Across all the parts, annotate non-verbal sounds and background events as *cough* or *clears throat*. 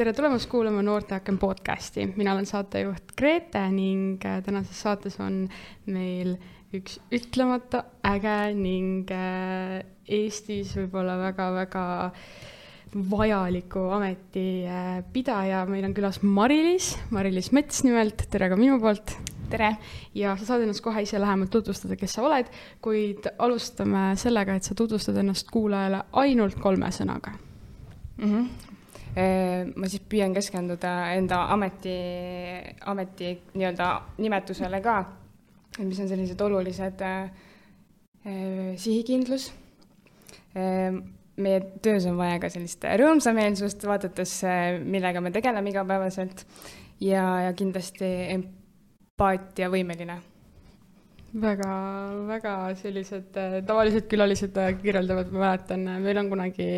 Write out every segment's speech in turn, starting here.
tere tulemast kuulama Noorte Aken podcasti, mina olen saatejuht Grete ning äh, tänases saates on meil üks ütlemata äge ning äh, Eestis võib-olla väga-väga vajaliku ameti äh, pidaja, meil on külas Mari-Liis, Mari-Liis Mets nimelt, tere ka minu poolt. tere! ja sa saad ennast kohe ise lähemalt tutvustada, kes sa oled, kuid alustame sellega, et sa tutvustad ennast kuulajale ainult kolme sõnaga mm. -hmm ma siis püüan keskenduda enda ameti, ameti nii-öelda nimetusele ka, mis on sellised olulised äh, sihikindlus äh,. meie töös on vaja ka sellist rõõmsameelsust, vaadates, millega me tegeleme igapäevaselt ja, ja kindlasti empaatiavõimeline väga, väga sellised äh, tavalised külalised äh, kirjeldavad, ma mäletan, äh, meil on kunagi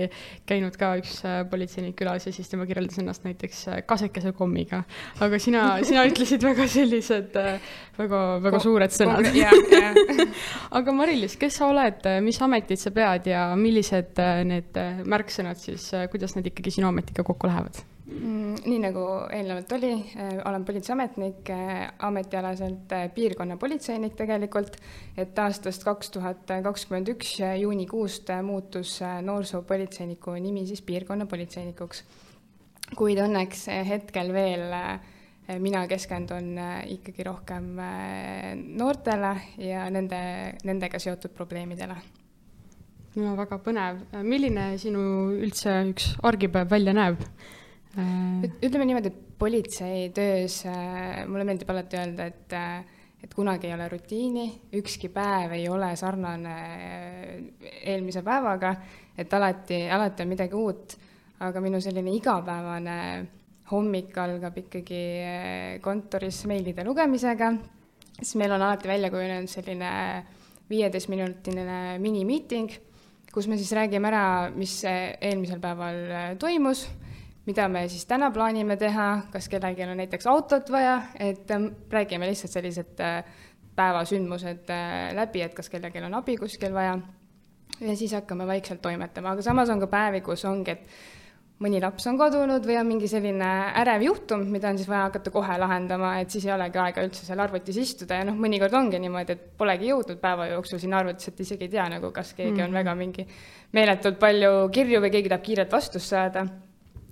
käinud ka üks politseinik külas ja siis tema kirjeldas ennast näiteks kasekese kommiga. aga sina, sina *laughs* ütlesid väga sellised väga, väga suured sõnad. *laughs* aga Mari-Liis, kes sa oled, mis ametit sa pead ja millised need märksõnad siis, kuidas need ikkagi sinu ametiga kokku lähevad? Mm, nii nagu eelnevalt oli, äh, olen politseiametnik, äh, ametialaselt äh, piirkonnapolitseinik tegelikult, et aastast kaks tuhat kakskümmend üks juunikuust muutus noorsoopolitseiniku nimi siis piirkonnapolitseinikuks. kuid õnneks hetkel veel mina keskendun ikkagi rohkem noortele ja nende, nendega seotud probleemidele no väga põnev, milline sinu üldse üks argipäev välja näeb? Äh. ütleme niimoodi, et politseitöös äh, mulle meeldib alati öelda, et äh, et kunagi ei ole rutiini, ükski päev ei ole sarnane eelmise päevaga, et alati, alati on midagi uut, aga minu selline igapäevane hommik algab ikkagi kontoris meilide lugemisega, siis meil on alati välja kujunenud selline viieteistminutiline minimiiting, kus me siis räägime ära, mis eelmisel päeval toimus mida me siis täna plaanime teha, kas kellelgi on näiteks autot vaja, et ähm, räägime lihtsalt sellised äh, päevasündmused äh, läbi, et kas kellelgi on abi kuskil vaja. ja siis hakkame vaikselt toimetama, aga samas on ka päevi, kus ongi, et mõni laps on kadunud või on mingi selline ärev juhtum, mida on siis vaja hakata kohe lahendama, et siis ei olegi aega üldse seal arvutis istuda ja noh, mõnikord ongi niimoodi, et polegi jõudnud päeva jooksul sinna arvutis, et isegi ei tea nagu, kas keegi mm. on väga mingi meeletult palju kirju või keegi tahab kiirelt vastust saada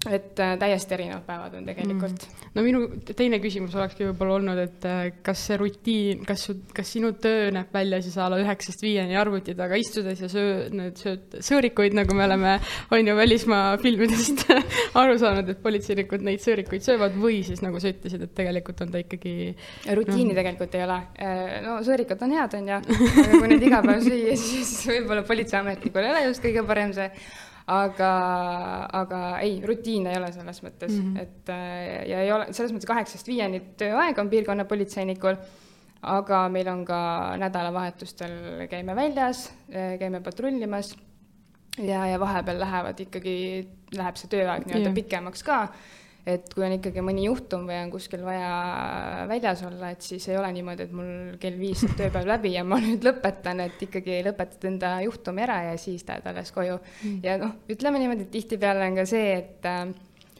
et äh, täiesti erinevad päevad on tegelikult mm.. no minu teine küsimus olekski võib-olla olnud, et äh, kas see rutiin, kas kas sinu töö näeb välja siis a la üheksast viieni arvuti taga istudes ja söö, need sööd sõõrikuid, nagu me oleme, on ju, välismaa filmidest *laughs* aru saanud, et politseinikud neid sõõrikuid söövad või siis nagu sa ütlesid, et tegelikult on ta ikkagi. rutiini no. tegelikult ei ole. Äh, no sõõrikud on head, on ju, aga kui neid *laughs* iga päev süüa, siis võib-olla politseiametnikul ei ole just kõige parem see aga, aga ei, rutiine ei ole selles mõttes mm, -hmm. et äh, ja ei ole, selles mõttes kaheksast viieni tööaeg on piirkonnapolitseinikul, aga meil on ka nädalavahetustel käime väljas, äh, käime patrullimas ja, ja vahepeal lähevad ikkagi, läheb see tööaeg nii-öelda pikemaks ka et kui on ikkagi mõni juhtum või on kuskil vaja väljas olla, et siis ei ole niimoodi, et mul kell viis saab tööpäev läbi ja ma *laughs* nüüd lõpetan, et ikkagi lõpetad enda juhtumi ära ja siis lähed alles koju mm.. ja noh, ütleme niimoodi, et tihtipeale on ka see, et äh,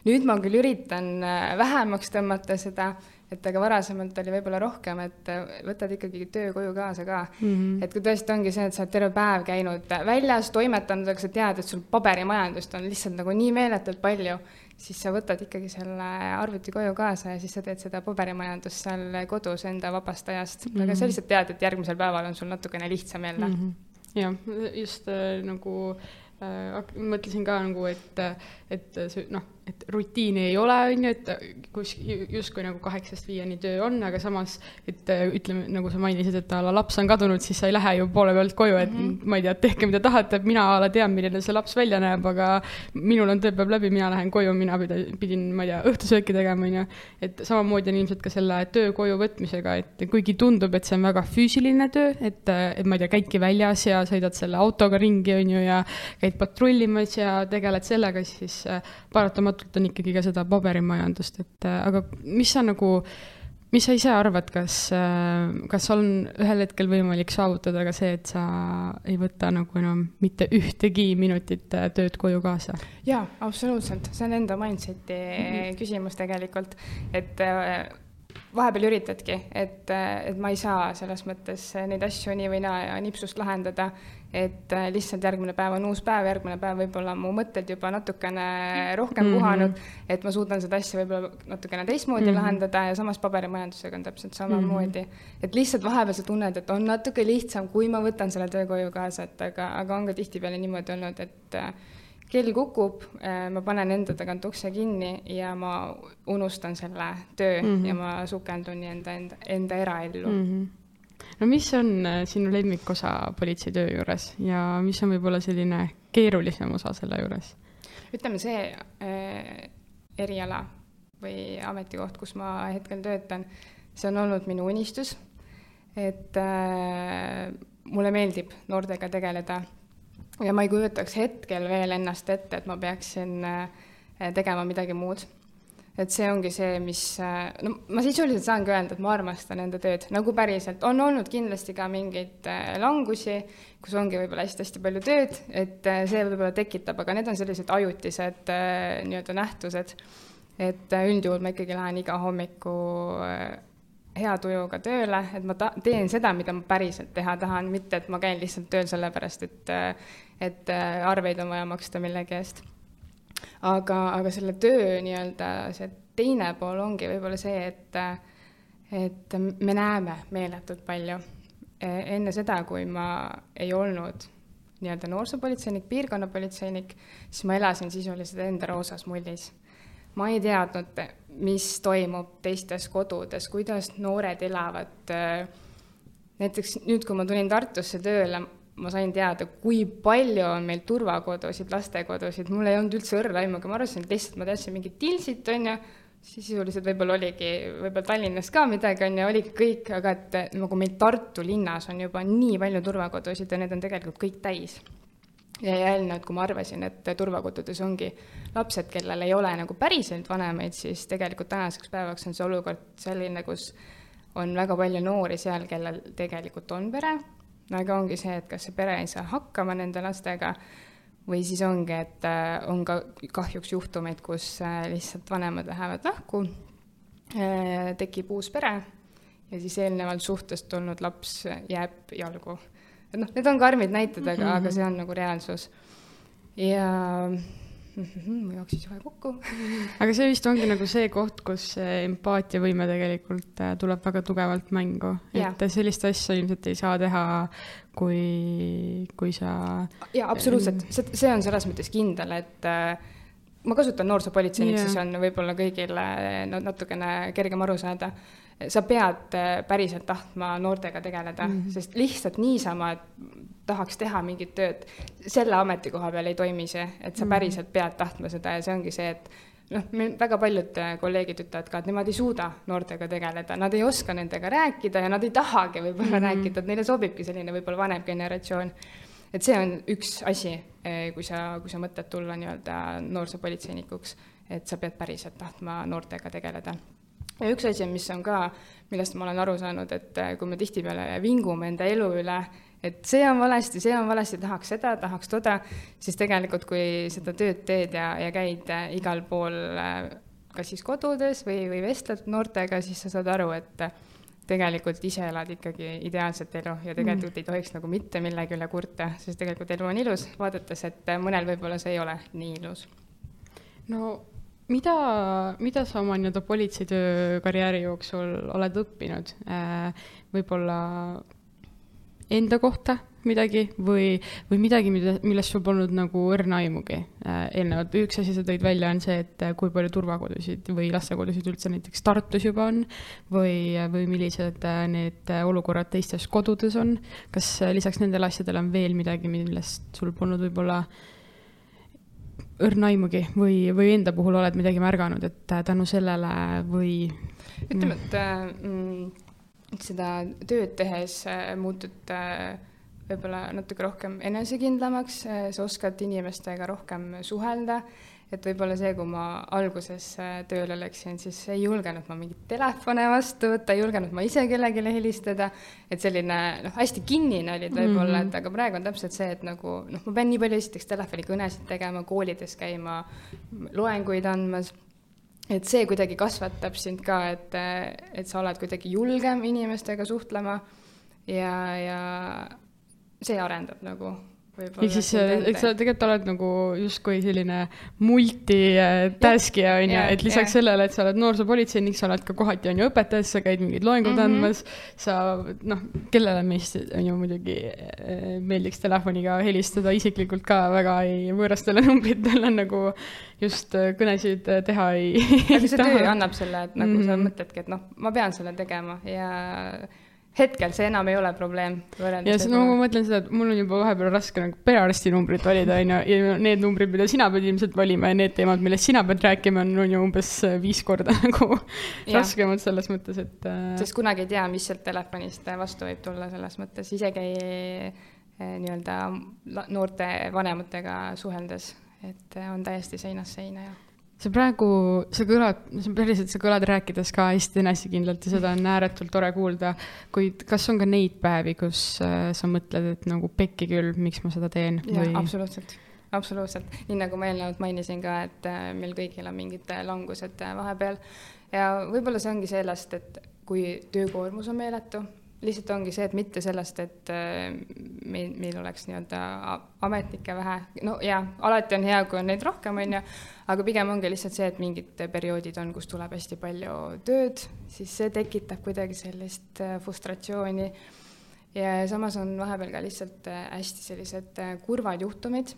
nüüd ma küll üritan äh, vähemaks tõmmata seda, et aga varasemalt oli võib-olla rohkem, et äh, võtad ikkagi töö koju kaasa ka mm. -hmm. et kui tõesti ongi see, et sa oled terve päev käinud väljas, toimetanud, aga sa tead, et sul paberimajandust on lihtsalt nagu nii meeletult palju siis sa võtad ikkagi selle arvuti koju kaasa ja siis sa teed seda paberimajandust seal kodus enda vabast ajast mm, -hmm. aga sa lihtsalt tead, et järgmisel päeval on sul natukene lihtsam jälle mm. -hmm. jah, just äh, nagu äh, mõtlesin ka nagu, et, et see noh et rutiini ei ole, on ju, et kus justkui nagu kaheksast viieni töö on, aga samas, et ütleme, nagu sa mainisid, et a la laps on kadunud, siis sa ei lähe ju poole pealt koju, et mm -hmm. ma ei tea, tehke mida tahate, mina a la tean, milline see laps välja näeb, aga minul on tööpäev läbi, mina lähen koju, mina pidin, pidin, ma ei tea, õhtusööki tegema, on ju. et samamoodi on ilmselt ka selle töö koju võtmisega, et kuigi tundub, et see on väga füüsiline töö, et, et ma ei tea, käidki väljas ja sõidad selle autoga ringi, on ju, ja käid patrullimas ja tegeled sellega, siis paratamatult paratamatult on ikkagi ka seda paberimajandust, et äh, aga mis sa nagu mis sa ise arvad, kas, kas on ühel hetkel võimalik saavutada ka see, et sa ei võta nagu enam mitte ühtegi minutit tööd koju kaasa? jaa, absoluutselt, see on enda mindset'i mm -hmm. küsimus tegelikult, et vahepeal üritadki, et, et ma ei saa selles mõttes neid asju nii või naa nipsust lahendada, et lihtsalt järgmine päev on uus päev, järgmine päev võib-olla mu mõtted juba natukene rohkem mm -hmm. puhanud, et ma suudan seda asja võib-olla natukene teistmoodi mm -hmm. lahendada ja samas paberimajandusega on täpselt samamoodi mm. -hmm. et lihtsalt vahepeal sa tunned, et on natuke lihtsam, kui ma võtan selle töö koju kaasa, et aga, aga on ka tihtipeale niimoodi olnud, et kell kukub, äh, ma panen enda tagant ukse kinni ja ma unustan selle töö mm -hmm. ja ma sukeldun enda, enda, enda eraellu mm. -hmm no mis on äh, sinu lemmikosa politseitöö juures ja mis on võib-olla selline keerulisem osa selle juures? ütleme, see äh, eriala või ametikoht, kus ma hetkel töötan, see on olnud minu unistus. et äh, mulle meeldib noortega tegeleda ja ma ei kujutaks hetkel veel ennast ette, et ma peaksin äh, tegema midagi muud. Et see ongi see, mis, äh, no ma sisuliselt saangi öelda, et ma armastan enda tööd nagu päriselt, on olnud kindlasti ka mingeid äh, langusi, kus ongi võib-olla hästi-hästi palju tööd, et see võib-olla tekitab, aga need on sellised ajutised nii-öelda nähtused. et üldjuhul ma ikkagi lähen iga hommiku hea tujuga tööle, et ma ta-, teen seda, mida ma päriselt teha tahan, mitte et ma käin lihtsalt tööl sellepärast, et et äh, arveid on vaja maksta millegi eest. Aga, aga selle töö nii-öelda see teine pool ongi võib-olla see, et, et me näeme meeletult palju. E, enne seda, kui ma ei olnud nii-öelda noorsoopolitseinik, piirkonnapolitseinik, siis ma elasin sisuliselt enda roosas mullis. ma ei teadnud, mis toimub teistes kodudes, kuidas noored elavad. näiteks nüüd, kui ma tulin Tartusse tööle, ma sain teada, kui palju on meil turvakodusid, lastekodusid, mul ei olnud üldse õrna aimugi, ma arvasin, et lihtsalt ma teadsin mingit Tilsit, on ju, siis sisuliselt võib-olla oligi, võib-olla Tallinnas ka midagi, on ju, oligi kõik, aga et nagu meil Tartu linnas on juba nii palju turvakodusid ja need on tegelikult kõik täis. ja eelnevalt, kui ma arvasin, et turvakodudes ongi lapsed, kellel ei ole nagu päriselt vanemaid, siis tegelikult tänaseks päevaks on see olukord selline, kus on väga palju noori seal, kellel tegelikult on pere, aga ongi see, et kas see pere ei saa hakkama nende lastega või siis ongi, et äh, on ka kahjuks juhtumeid, kus äh, lihtsalt vanemad lähevad lahku, äh, tekib uus pere ja siis eelnevalt suhtest tulnud laps jääb jalgu. et noh, need on karmid näited, aga mm, -hmm. aga see on nagu reaalsus. ja mul mhm, jooksis kohe kokku. *laughs* Aga see vist ongi nagu see koht, kus empaatiavõime tegelikult äh, tuleb väga tugevalt mängu, et sellist asja ilmselt ei saa teha, kui, kui sa. jaa, absoluutselt, see, see on selles mõttes kindel, et äh, ma kasutan noorsoopolitseinik yeah., siis on võib-olla kõigile no, natukene kergem aru saada sa pead äh, päriselt tahtma noortega tegeleda mm, -hmm. sest lihtsalt niisama, et tahaks teha mingit tööd, selle ametikoha peal ei toimi see, et sa mhm. päriselt pead tahtma seda ja see ongi see, et noh, meil väga paljud äh, kolleegid ütlevad ka, et nemad ei suuda noortega tegeleda, nad ei oska nendega rääkida ja nad ei tahagi võib-olla mm -hmm. rääkida, et neile sobibki selline võib-olla vanem generatsioon. et see on üks asi, äh, kui sa, kui sa mõtled tulla nii-öelda noorsoopolitseinikuks, et sa pead päriselt tahtma noortega tegeleda ja üks asi, mis on ka, millest ma olen aru saanud, et äh, kui me tihtipeale vingume enda elu üle, et see on valesti, see on valesti, tahaks seda, tahaks toda, siis tegelikult, kui seda tööd teed ja, ja käid äh, igal pool, äh, kas siis kodudes või, või vestled noortega, siis sa saad aru, et tegelikult ise elad ikkagi ideaalset elu ja tegelikult mm. ei tohiks nagu mitte millegi üle kurta, sest tegelikult elu on ilus, vaadates, et mõnel võib-olla see ei ole nii ilus. no mida, mida sa oma nii-öelda politseitöö karjääri jooksul oled õppinud? Äh, võib-olla enda kohta midagi või, või midagi, mida, millest sul polnud nagu õrna aimugi äh, eelnevalt. üks asi sa tõid välja, on see, et kui palju turvakodusid või lastekodusid üldse näiteks Tartus juba on või, või millised äh, need olukorrad teistes kodudes on. kas lisaks nendele asjadele on veel midagi, millest sul polnud võib-olla äh, õrna aimugi või, või enda puhul oled midagi märganud, et äh, tänu sellele või? ütleme, et mm, seda tööd tehes äh, muutud äh, võib-olla natuke rohkem enesekindlamaks, sa oskad inimestega rohkem suhelda, et võib-olla see, kui ma alguses äh, tööle läksin, siis ei julgenud ma mingeid telefone vastu võtta, ei julgenud ma ise kellelegi helistada, et selline noh, hästi kinnine olid võib-olla mm, -hmm. et aga praegu on täpselt see, et nagu noh, ma pean nii palju esiteks telefonikõnesid tegema, koolides käima, loenguid andmas et see kuidagi kasvatab sind ka, et, et sa oled kuidagi julgem inimestega suhtlema ja, ja see arendab nagu ehk siis, eks sa tegelikult oled nagu justkui selline multitaskija, on ju, et lisaks ja. sellele, et sa oled noorsoopolitseinik, sa oled ka kohati, on ju, õpetajas, sa käid mingeid loenguid mm -hmm. andmas, sa noh, kellele meist, on ju, muidugi eh, meeldiks telefoniga helistada, isiklikult ka väga ei, võõrastele *laughs* numbritele nagu just eh, kõnesid eh, teha ei aga see *laughs* töö annab selle, et nagu mm -hmm. sa mhm. mõtledki, et noh, ma pean selle tegema ja hetkel see enam ei ole probleem. ja siis no ma mõtlen seda, et mul on juba vahepeal raske nagu perearsti numbrit valida, on ju, ja need numbrid, mida sina pead ilmselt valima ja need teemad, millest sina pead rääkima, on, on ju umbes viis korda *laughs* nagu raskemad selles mõttes, et äh.... sest kunagi ei tea, mis sealt telefonist vastu võib tulla, selles mõttes isegi äh, nii-öelda noorte vanematega suheldes, et äh, on täiesti seinast seina ja sa praegu, sa kõlad, päriselt, sa kõlad rääkides ka hästi enesekindlalt ja seda on ääretult tore kuulda, kuid kas on ka neid päevi, kus äh, sa mõtled, et nagu pekki küll, miks ma seda teen? jaa või..., absoluutselt, absoluutselt. nii nagu ma eelnevalt mainisin ka, et äh, meil kõigil on mingid äh, langused vahepeal. Ja võib-olla see ongi sellest, et kui töökoormus on meeletu, lihtsalt ongi see, et mitte sellest, et meil, meil oleks nii-öelda ametnikke vähe, no jaa, alati on hea, kui on neid rohkem, on ju, aga pigem ongi lihtsalt see, et mingid perioodid on, kus tuleb hästi palju tööd, siis see tekitab kuidagi sellist äh, frustratsiooni. ja samas on vahepeal ka lihtsalt äh, hästi sellised äh, kurvad juhtumid,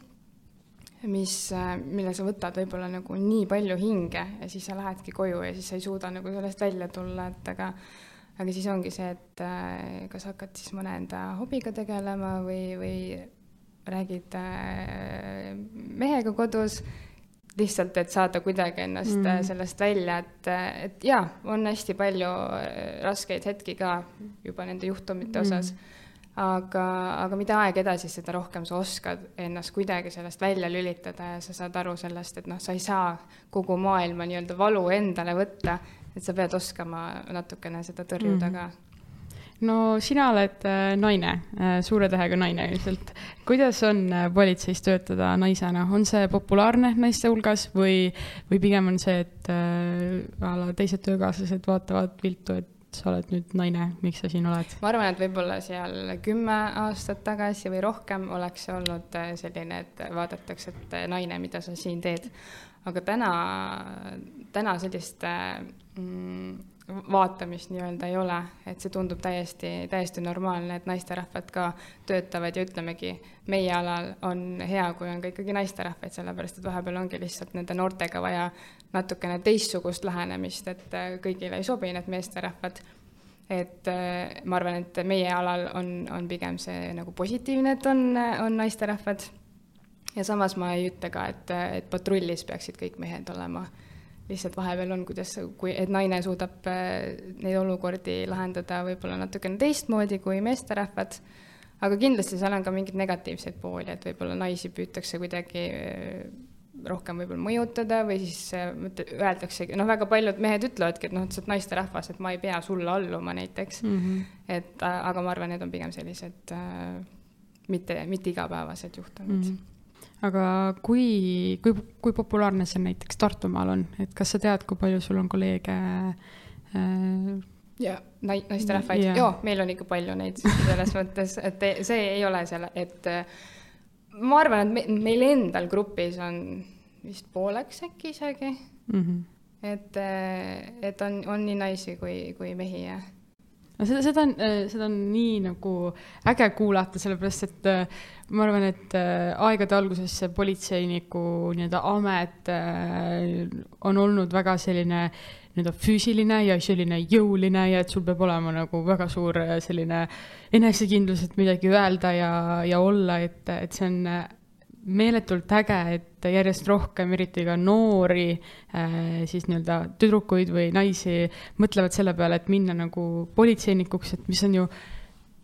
mis, mille sa võtad võib-olla nagu nii palju hinge ja siis sa lähedki koju ja siis sa ei suuda nagu sellest välja tulla, et aga aga siis ongi see, et kas hakkad siis mõne enda hobiga tegelema või, või räägid mehega kodus lihtsalt, et saada kuidagi ennast mm. sellest välja, et, et jaa, on hästi palju äh, raskeid hetki ka juba nende juhtumite mm. osas aga, aga mida aeg edasi, seda rohkem sa oskad ennast kuidagi sellest välja lülitada ja sa saad aru sellest, et noh, sa ei saa kogu maailma nii-öelda valu endale võtta, et sa pead oskama natukene seda tõrjuda mm. ka no sina oled äh, naine, äh, suure tähega naine ilmselt. kuidas on äh, politseis töötada naisena, on see populaarne naiste hulgas või, või pigem on see, et äh, a la teised töökaaslased vaatavad viltu, et sa oled nüüd naine, miks sa siin oled? ma arvan, et võib-olla seal kümme aastat tagasi või rohkem oleks olnud selline, et vaadatakse, et naine, mida sa siin teed. aga täna, täna sellist mm, vaatamist nii-öelda ei ole, et see tundub täiesti, täiesti normaalne, et naisterahvad ka töötavad ja ütlemegi, meie alal on hea, kui on ka ikkagi naisterahvaid, sellepärast et vahepeal ongi lihtsalt nende noortega vaja natukene teistsugust lähenemist, et äh, kõigile ei sobi need meesterahvad. et äh, ma arvan, et meie alal on, on pigem see nagu positiivne, et on, on naisterahvad. ja samas ma ei ütle ka, et, et patrullis peaksid kõik mehed olema lihtsalt vahepeal on, kuidas, kui, et naine suudab äh, neid olukordi lahendada võib-olla natukene teistmoodi kui meesterahvad, aga kindlasti seal on ka mingeid negatiivseid pooli, et võib-olla naisi püütakse kuidagi äh, rohkem võib-olla mõjutada või siis äh, öeldaksegi, noh, väga paljud mehed ütlevadki, et noh, et sa oled naisterahvas, et ma ei pea sulle alluma näiteks mm. -hmm. et aga ma arvan, need on pigem sellised äh, mitte, mitte igapäevased juhtumid mm. -hmm aga kui, kui, kui populaarne see näiteks Tartumaal on, et kas sa tead, kui palju sul on kolleege äh,? ja nai-, naisterahvaid yeah., joo, meil on ikka palju neid selles *laughs* mõttes, et see ei ole selle, et ma arvan, et me, meil endal grupis on vist pooleks äkki isegi mm. -hmm. et, et on, on nii naisi kui, kui mehi, jah no seda, seda on, seda on nii nagu äge kuulata, sellepärast et ma arvan, et äh, aegade alguses see politseiniku nii-öelda amet äh, on olnud väga selline nii-öelda füüsiline ja selline jõuline ja et sul peab olema nagu väga suur äh, selline enesekindlus, et midagi öelda ja, ja olla, et, et see on meeletult äge, et järjest rohkem, eriti ka noori siis nii-öelda tüdrukuid või naisi mõtlevad selle peale, et minna nagu politseinikuks, et mis on ju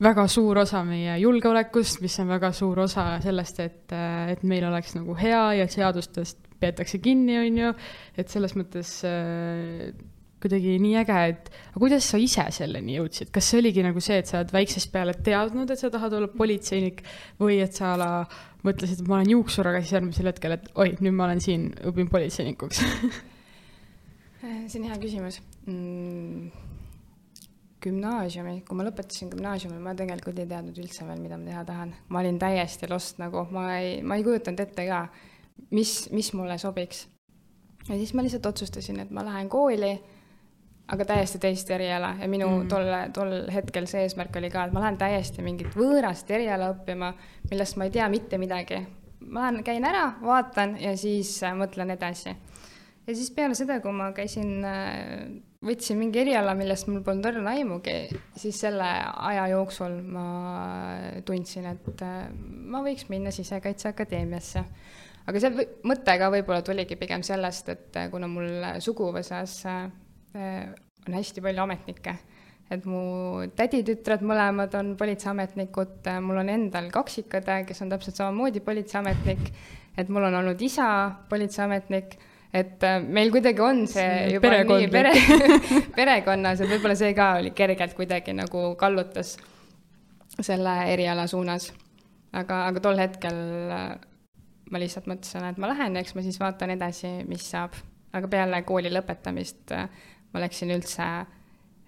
väga suur osa meie julgeolekust, mis on väga suur osa sellest, et, et meil oleks nagu hea ja seadustest peetakse kinni, on ju, et selles mõttes äh, kuidagi nii äge, et aga kuidas sa ise selleni jõudsid, kas see oligi nagu see, et sa oled väiksest peale teadnud, et sa tahad olla politseinik või et sa ala mõtlesid, et ma olen juuksur, aga siis järgmisel hetkel, et oi, nüüd ma olen siin, õpin politseinikuks *laughs* see on hea küsimus mm gümnaasiumi, kui ma lõpetasin gümnaasiumi, ma tegelikult ei teadnud üldse veel, mida ma teha tahan. ma olin täiesti lost nagu, ma ei, ma ei kujutanud ette ka, mis, mis mulle sobiks. ja siis ma lihtsalt otsustasin, et ma lähen kooli, aga täiesti teist eriala ja minu mm. tol, tol hetkel see eesmärk oli ka, et ma lähen täiesti mingit võõrast eriala õppima, millest ma ei tea mitte midagi. ma lähen, käin ära, vaatan ja siis äh, mõtlen edasi. ja siis peale seda, kui ma käisin äh, võtsin mingi eriala, millest mul polnud õrna aimugi, siis selle aja jooksul ma tundsin, et äh, ma võiks minna Sisekaitseakadeemiasse. aga see mõte ka võib-olla tuligi pigem sellest, et äh, kuna mul suguvõsas äh, on hästi palju ametnikke, et mu täditütred mõlemad on politseiametnikud, mul on endal kaksikõde, kes on täpselt samamoodi politseiametnik, et mul on olnud isa politseiametnik et äh, meil kuidagi on see juba nii pere, *laughs* perekonnas, et võib-olla see ka oli kergelt kuidagi nagu kallutas selle eriala suunas. aga, aga tol hetkel ma lihtsalt mõtlesin, et ma lähen, eks ma siis vaatan edasi, mis saab. aga peale kooli lõpetamist ma läksin üldse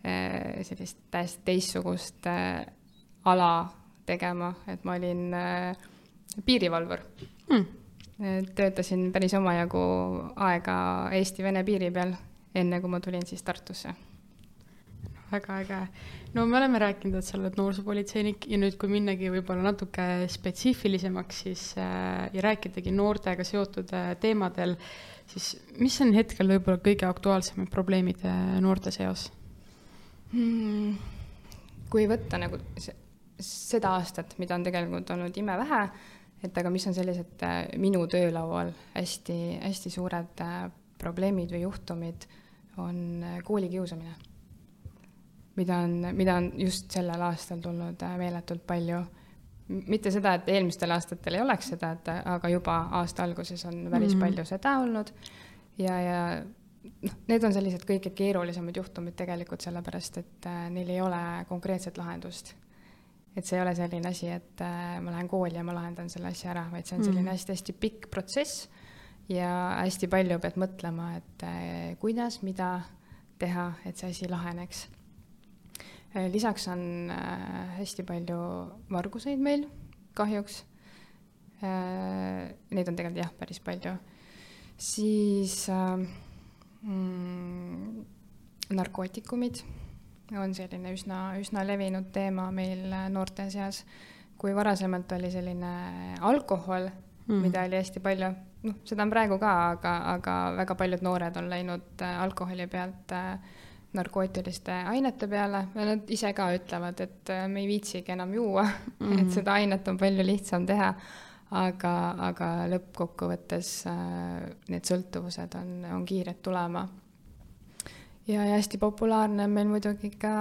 sellist täiesti teistsugust ala tegema, et ma olin piirivalvur hmm töötasin päris omajagu aega Eesti-Vene piiri peal, enne kui ma tulin siis Tartusse. Väga äge. no me oleme rääkinud, et sa oled noorsoopolitseinik ja nüüd, kui minnagi võib-olla natuke spetsiifilisemaks, siis äh, ja rääkidagi noortega seotud äh, teemadel, siis mis on hetkel võib-olla kõige aktuaalsemad probleemid äh, noorte seas hmm.? kui võtta nagu see, seda aastat, mida on tegelikult olnud imevähe, et aga mis on sellised äh, minu töölaual hästi-hästi suured äh, probleemid või juhtumid, on äh, koolikiusamine. Mida on, mida on just sellel aastal tulnud meeletult palju. mitte seda, et eelmistel aastatel ei oleks seda, et aga juba aasta alguses on päris mm -hmm. palju seda olnud ja, ja noh, need on sellised kõige keerulisemad juhtumid tegelikult sellepärast, et neil ei ole konkreetset lahendust et see ei ole selline asi, et äh, ma lähen kooli ja ma lahendan selle asja ära, vaid see on selline hästi-hästi mm. pikk protsess ja hästi palju pead mõtlema, et äh, kuidas, mida teha, et see asi laheneks. Äh, lisaks on hästi palju varguseid meil kahjuks. Neid on tegelikult jah, päris palju. siis mm, narkootikumid on selline üsna, üsna levinud teema meil noorte seas. kui varasemalt oli selline alkohol mm., mida oli hästi palju, noh, seda on praegu ka, aga, aga väga paljud noored on läinud äh, alkoholi pealt äh, narkootiliste ainete peale ja nad ise ka ütlevad, et äh, me ei viitsigi enam juua mm, -hmm. et seda ainet on palju lihtsam teha. aga, aga lõppkokkuvõttes need sõltuvused on, on kiired tulema ja, ja hästi populaarne on meil muidugi ka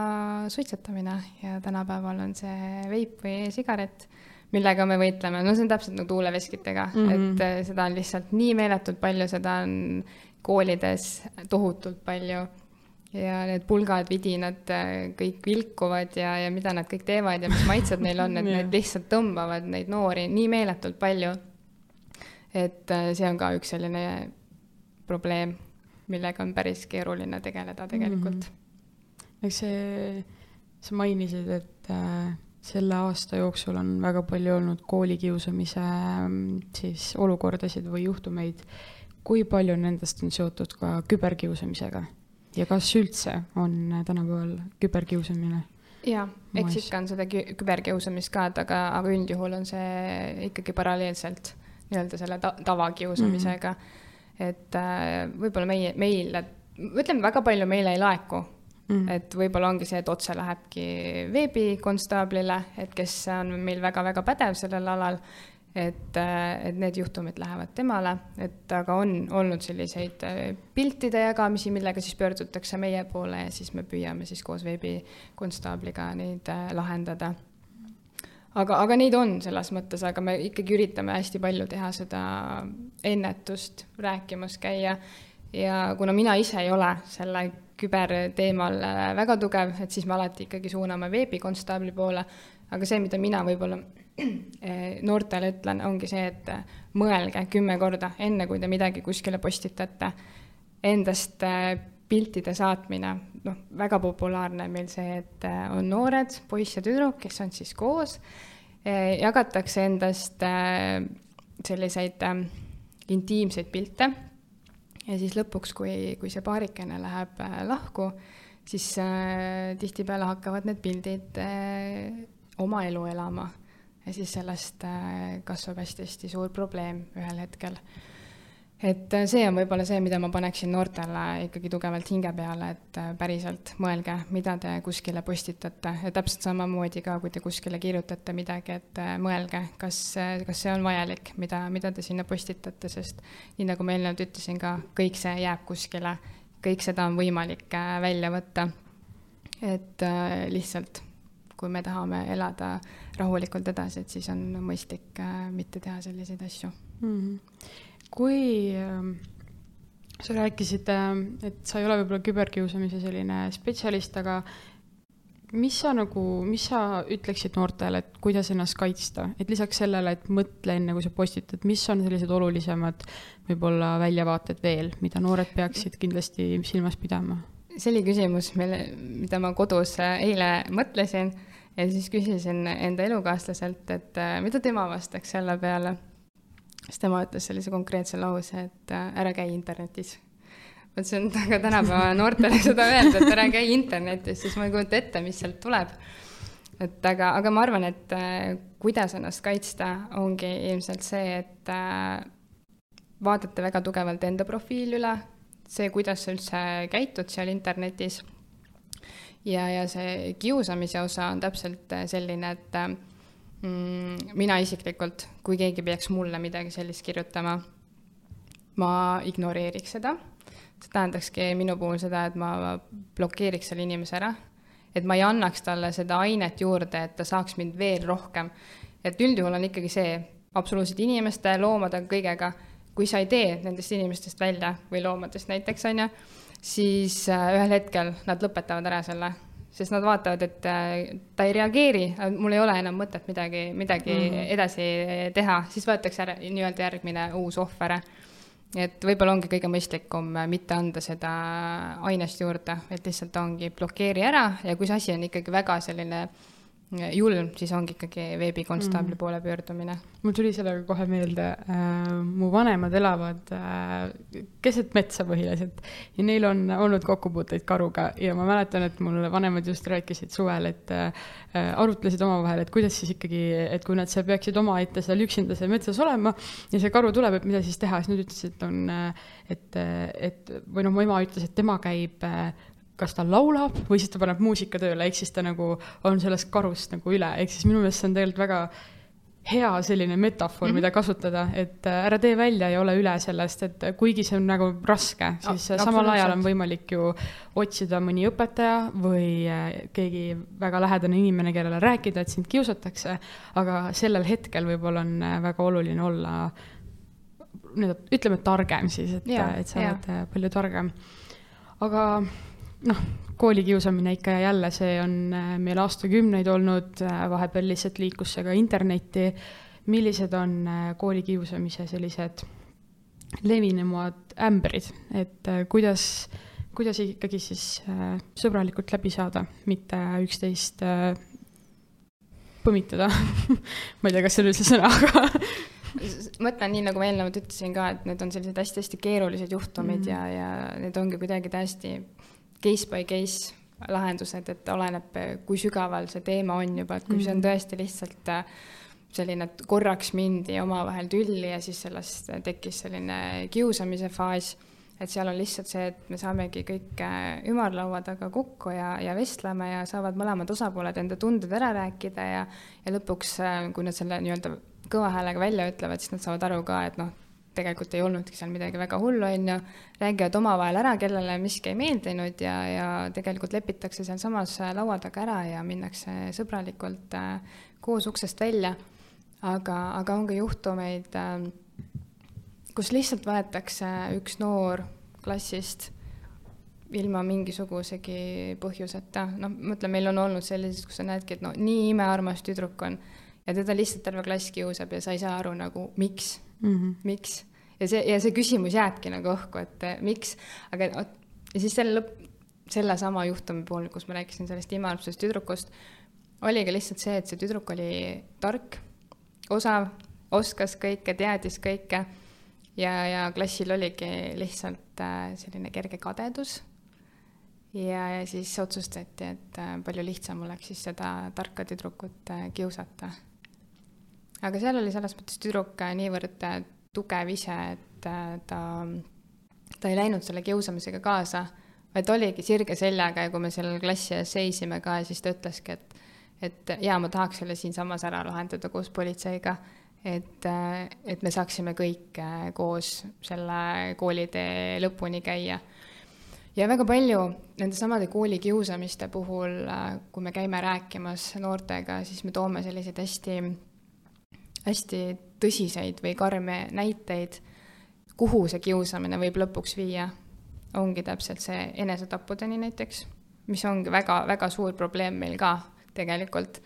suitsetamine ja tänapäeval on see veip või e-sigaret, millega me võitleme, no see on täpselt nagu tuuleveskitega mm, -hmm. et eh, seda on lihtsalt nii meeletult palju, seda on koolides tohutult palju ja need pulgad, vidinad eh, kõik vilkuvad ja, ja mida nad kõik teevad ja mis maitsed neil on, et *laughs* need lihtsalt tõmbavad neid noori nii meeletult palju. et eh, see on ka üks selline probleem millega on päris keeruline tegeleda tegelikult mm. -hmm. eks see, sa mainisid, et äh, selle aasta jooksul on väga palju olnud koolikiusamise mm, siis olukordasid või juhtumeid. kui palju nendest on seotud ka küberkiusamisega ja kas üldse on tänapäeval küberkiusamine? jaa, eks ikka on seda küberkiusamist ka, et aga, aga üldjuhul on see ikkagi paralleelselt nii-öelda selle ta tavakiusamisega mm. -hmm et äh, võib-olla meie, meile, ütleme, väga palju meile ei laeku Mm. et võib-olla ongi see, et otse lähebki veebikonstaablile, et kes on meil väga-väga pädev sellel alal, et, äh, et need juhtumid lähevad temale, et aga on olnud selliseid äh, piltide jagamisi, millega siis pöördutakse meie poole ja siis me püüame siis koos veebikonstaabliga neid lahendada. aga, aga neid on selles mõttes, aga me ikkagi üritame hästi palju teha seda ennetust, rääkimas käia ja kuna mina ise ei ole selle küberteemal äh, väga tugev, et siis me alati ikkagi suuname veebikonstaabli poole, aga see, mida mina võib-olla äh, *clears throat* noortele ütlen, ongi see, et äh, mõelge kümme korda, enne kui te midagi kuskile postitate, endast piltide saatmine, noh, väga populaarne meil see, et on noored poiss ja tüdruk, kes on siis koos, jagatakse endast selliseid intiimseid pilte. Ja siis lõpuks, kui, kui see paarikene läheb äh, lahku, siis äh, tihtipeale hakkavad need pildid äh, oma elu elama ja siis sellest äh, kasvab hästi-hästi suur probleem ühel hetkel. Et äh, see on võib-olla see, mida ma paneksin noortele ikkagi tugevalt hinge peale, et äh, päriselt mõelge, mida te kuskile postitate. Ja täpselt samamoodi ka, kui te kuskile kirjutate midagi, et mõelge, kas, kas see on vajalik, mida, mida te sinna postitate, sest nii nagu ma eelnevalt ütlesin ka, kõik see jääb kuskile, kõik seda on võimalik välja võtta. et lihtsalt, kui me tahame elada rahulikult edasi, et siis on mõistlik mitte teha selliseid asju mm. -hmm kui ähm, sa rääkisid, ähm, et sa ei ole võib-olla küberkiusamise selline spetsialist, aga mis sa nagu, mis sa ütleksid noortele, et kuidas ennast kaitsta, et lisaks sellele, et mõtle enne, kui sa postitad, mis on sellised olulisemad võib-olla väljavaated veel, mida noored peaksid kindlasti silmas pidama? see oli küsimus, mille, mida ma kodus äh, eile mõtlesin ja siis küsisin enda elukaaslaselt, et äh, mida tema vastaks selle peale siis tema ütles sellise konkreetse lause, et äh, ära käi internetis. vot see on *laughs* ka tänapäeva noortele seda öelda, et ära käi internetis, siis ma ei kujuta ette, mis sealt tuleb. et aga, aga ma arvan, et äh, kuidas ennast kaitsta, ongi ilmselt see, et vaadata väga tugevalt enda profiili üle, see, kuidas sa üldse käitud seal internetis. Ja, ja see kiusamise osa on täpselt selline, et mm,? mina isiklikult, kui keegi peaks mulle midagi sellist kirjutama, ma ignoreeriks seda. see tähendakski minu puhul seda, et ma blokeeriks selle inimese ära, et ma ei annaks talle seda ainet juurde, et ta saaks mind veel rohkem. et üldjuhul on ikkagi see, absoluutselt inimeste, loomade, kõigega, kui sa ei tee nendest inimestest välja või loomadest näiteks, on ju, siis äh, ühel hetkel nad lõpetavad ära selle sest nad vaatavad, et äh, ta ei reageeri, mul ei ole enam mõtet midagi, midagi mm -hmm. edasi teha, siis võetakse ära nii-öelda järgmine uus ohver. et võib-olla ongi kõige mõistlikum mitte anda seda ainest juurde, et lihtsalt ongi blokeeri ära ja kui see asi on ikkagi väga selline äh, julm, siis ongi ikkagi veebikonstaabli mm. poole pöördumine. mul tuli sellega kohe meelde äh,, mu vanemad elavad äh, keset metsa põhiliselt ja neil on olnud kokkupuuteid karuga ja ma mäletan, et mul vanemad just rääkisid suvel, et äh, arutlesid omavahel, et kuidas siis ikkagi, et kui nad seal peaksid omaette seal üksinda seal metsas olema ja see karu tuleb, et mida siis teha, siis nad ütlesid, et on, äh, et, et või noh, mu ema ütles, et tema käib äh, kas ta laulab või siis ta paneb muusika tööle, ehk siis ta nagu on sellest karust nagu üle, ehk siis minu meelest see on tegelikult väga hea selline metafoor mm, -hmm. mida kasutada, et äh, ära tee välja ja ole üle sellest, et kuigi see on nagu raske, siis ja, samal ajal on võimalik ju otsida mõni õpetaja või äh, keegi väga lähedane inimene, kellele rääkida, et sind kiusatakse, aga sellel hetkel võib-olla on äh, väga oluline olla nii-öelda, ütleme targem siis, et, et sa oled palju targem. aga noh, koolikiusamine ikka ja jälle, see on äh, meil aastakümneid olnud, äh, vahepeal lihtsalt liikus see ka internetti. millised on äh, koolikiusamise sellised levinumad ämbrid, et kuidas, kuidas ikkagi siis sõbralikult läbi saada, mitte üksteist põmitada *laughs* ma ei tea, kas see on üldse sõna, aga *laughs* mõtlen nii, nagu ma eelnevalt ütlesin ka, et need on sellised hästi-hästi keerulised juhtumid mm. ja, ja need ongi kuidagi täiesti case by case lahendused, et oleneb, kui sügaval see teema on juba, et kui mm -hmm. see on mhm. tõesti lihtsalt äh, selline, et korraks mindi omavahel tülli ja siis sellest tekkis selline kiusamise faas, et seal on lihtsalt see, et me saamegi kõik äh, ümarlaua taga kokku ja, ja vestleme ja saavad mõlemad osapooled enda tunded ära rääkida ja ja lõpuks, äh, kui nad selle nii-öelda kõva häälega välja ütlevad, siis nad saavad aru ka, et noh, tegelikult ei olnudki seal midagi väga hullu, on ju, räägivad omavahel ära, kellele miski ei meeldinud ja, ja tegelikult lepitakse sealsamas laua taga ära ja minnakse sõbralikult äh, koos uksest välja, aga, aga on ka juhtumeid, ähm, kus lihtsalt võetakse üks noor klassist ilma mingisugusegi põhjuseta, noh, ma ütlen, meil on olnud selliseid, kus sa näedki, et no nii imearmas tüdruk on ja teda lihtsalt terve klass kiusab ja sa ei saa aru nagu, miks mm, -hmm. miks. ja see, ja see küsimus jääbki nagu õhku, et eh, miks, aga ja siis selle lõpp, sellesama juhtumi puhul, kus ma rääkisin sellest imearmsast tüdrukust, oligi lihtsalt see, et see tüdruk oli tark, osav, oskas kõike, teadis kõike ja, ja klassil oligi lihtsalt äh, selline kerge kadedus ja, ja siis otsustati, et äh, palju lihtsam oleks siis seda tarka tüdrukut kiusata. Aga seal oli selles mõttes tüdruk äh, niivõrd tugev ise, et ta, ta ei läinud selle kiusamisega kaasa, vaid oligi sirge seljaga ja kui me seal klassi ees seisime ka, siis ta ütleski, et et jaa, ma tahaks selle siinsamas ära lahendada koos politseiga, et, et me saaksime kõik koos selle koolitee lõpuni käia. Ja väga palju nendesamade koolikiusamiste puhul, äh, kui me käime rääkimas noortega, siis me toome selliseid hästi, hästi tõsiseid või karme näiteid, kuhu see kiusamine võib lõpuks viia. ongi täpselt see enesetappudeni näiteks, mis ongi väga, väga suur probleem meil ka tegelikult.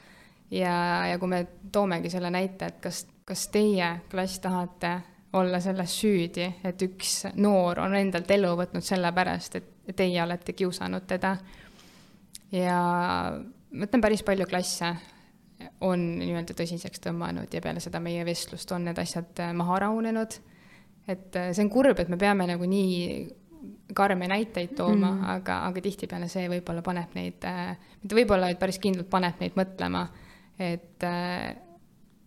ja, ja kui me toomegi selle näite, et kas, kas teie, klass, tahate olla selles süüdi, et üks noor on endalt elu võtnud sellepärast, et teie olete kiusanud teda. ja ma ütlen, päris palju klasse on nii-öelda tõsiseks tõmmanud ja peale seda meie vestlust on need asjad äh, maha rahunenud. et äh, see on kurb, et me peame nagu nii karme näiteid tooma mm., aga, aga tihtipeale see võib-olla paneb neid, äh, mitte võib-olla, vaid päris kindlalt paneb neid mõtlema, et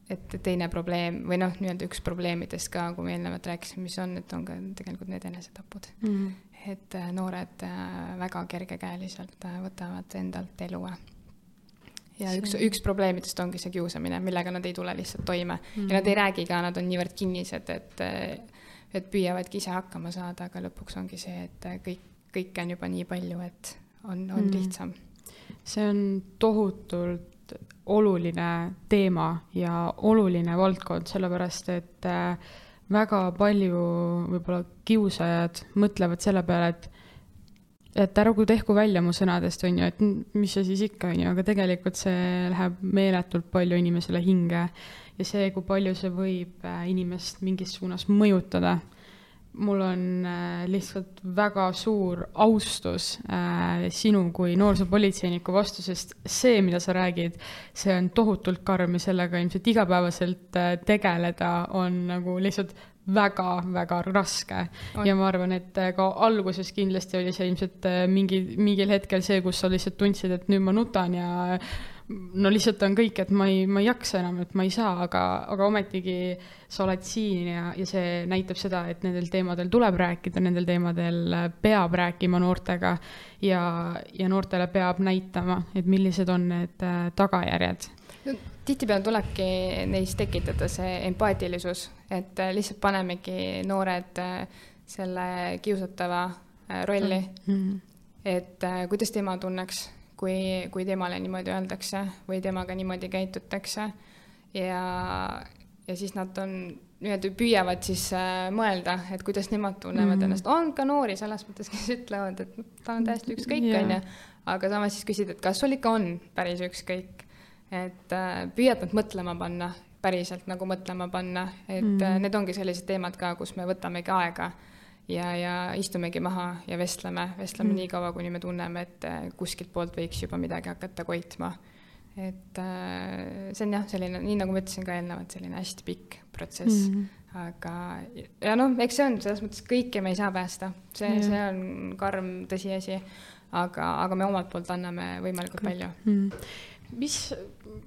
et teine probleem või noh, nii-öelda üks probleemidest ka, kui me eelnevalt rääkisime, mis on, et on ka tegelikult need enesetapud mm et äh, noored väga kergekäeliselt võtavad endalt elu. Ja üks, üks probleemidest ongi see kiusamine, millega nad ei tule lihtsalt toime mm -hmm. ja nad ei räägi ka, nad on niivõrd kinnised, et, et püüavadki ise hakkama saada, aga lõpuks ongi see, et kõik, kõike on juba nii palju, et on, on mm -hmm. lihtsam. see on tohutult oluline teema ja oluline valdkond, sellepärast et äh, väga palju võib-olla kiusajad mõtlevad selle peale, et et ärgu tehku välja mu sõnadest, on ju, et mis see siis ikka, on ju, aga tegelikult see läheb meeletult palju inimesele hinge. Ja see, kui palju see võib äh, inimest mingis suunas mõjutada. Mul on äh, lihtsalt väga suur austus äh, sinu kui noorsoopolitseiniku vastu, sest see, mida sa räägid, see on tohutult karm ja sellega ilmselt igapäevaselt tegeleda on nagu lihtsalt väga-väga raske. ja ma arvan, et ka alguses kindlasti oli see ilmselt mingi, mingil hetkel see, kus sa lihtsalt tundsid, et nüüd ma nutan ja no lihtsalt on kõik, et ma ei, ma ei jaksa enam, et ma ei saa, aga, aga ometigi sa oled siin ja, ja see näitab seda, et nendel teemadel tuleb rääkida, nendel teemadel peab rääkima noortega ja, ja noortele peab näitama, et millised on need tagajärjed tihtipeale tulebki neis tekitada see empaatilisus, et äh, lihtsalt panemegi noored äh, selle kiusatava rolli mm. -hmm. et kuidas tema tunneks kui, kui temale niimoodi öeldakse või temaga niimoodi käitutakse. ja, ja siis nad on, nii-öelda püüavad siis äh, mõelda, et kuidas nemad tunnevad mm. ennast, on ka noori selles mõttes, kes ütlevad, et ta on täiesti ükskõik, onju. aga samas siis küsida, et kas sul ikka on päris ükskõik. Et äh, püüad nad mõtlema panna, päriselt nagu mõtlema panna, et mm. äh, need ongi sellised teemad ka, kus me võtamegi aega ja, ja istumegi maha ja vestleme, vestleme mm. nii kaua, kuni me tunneme, et äh, kuskilt poolt võiks juba midagi hakata koitma. et äh, see on jah, selline, nii nagu ma ütlesin ka eelnevalt, selline hästi pikk protsess mm, -hmm. aga ja noh, eks see on selles mõttes kõike me ei saa päästa, see mm, -hmm. see on karm tõsiasi, aga, aga me omalt poolt anname võimalikult palju mm. -hmm mis,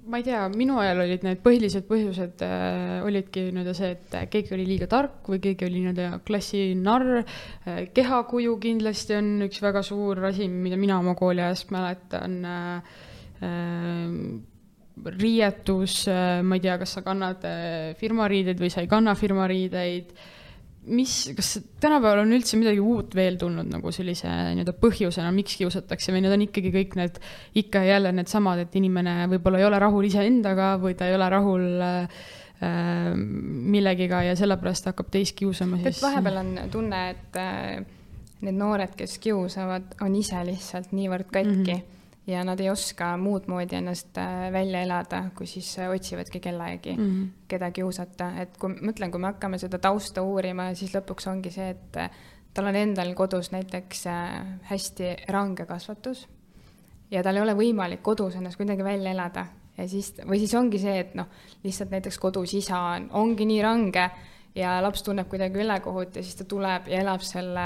ma ei tea, minu ajal olid need põhilised põhjused äh, olidki nii-öelda see, et keegi oli liiga tark või keegi oli nii-öelda klassi narr äh,. kehakuju kindlasti on üks väga suur asi, mida mina oma kooliajast mäletan äh,. Äh, riietus äh,, ma ei tea, kas sa kannad äh, firmariideid või sa ei kanna firmariideid mis, kas tänapäeval on üldse midagi uut veel tulnud nagu sellise nii-öelda põhjusena, miks kiusatakse või need on ikkagi kõik need ikka ja jälle needsamad, et inimene võib-olla ei ole rahul iseendaga või ta ei ole rahul äh, millegiga ja sellepärast hakkab teist kiusama siis. et vahepeal on tunne, et äh, need noored, kes kiusavad, on ise lihtsalt niivõrd katki mm. -hmm ja nad ei oska muud moodi ennast äh, välja elada, kui siis äh, otsivadki kellegi mm, -hmm. keda kiusata, et kui mõtlen, kui me hakkame seda tausta uurima, siis lõpuks ongi see, et äh, tal on endal kodus näiteks hästi range kasvatus ja tal ei ole võimalik kodus ennast kuidagi välja elada ja siis, või siis ongi see, et noh, lihtsalt näiteks kodus isa on, ongi nii range ja laps tunneb kuidagi ülekohut ja siis ta tuleb ja elab selle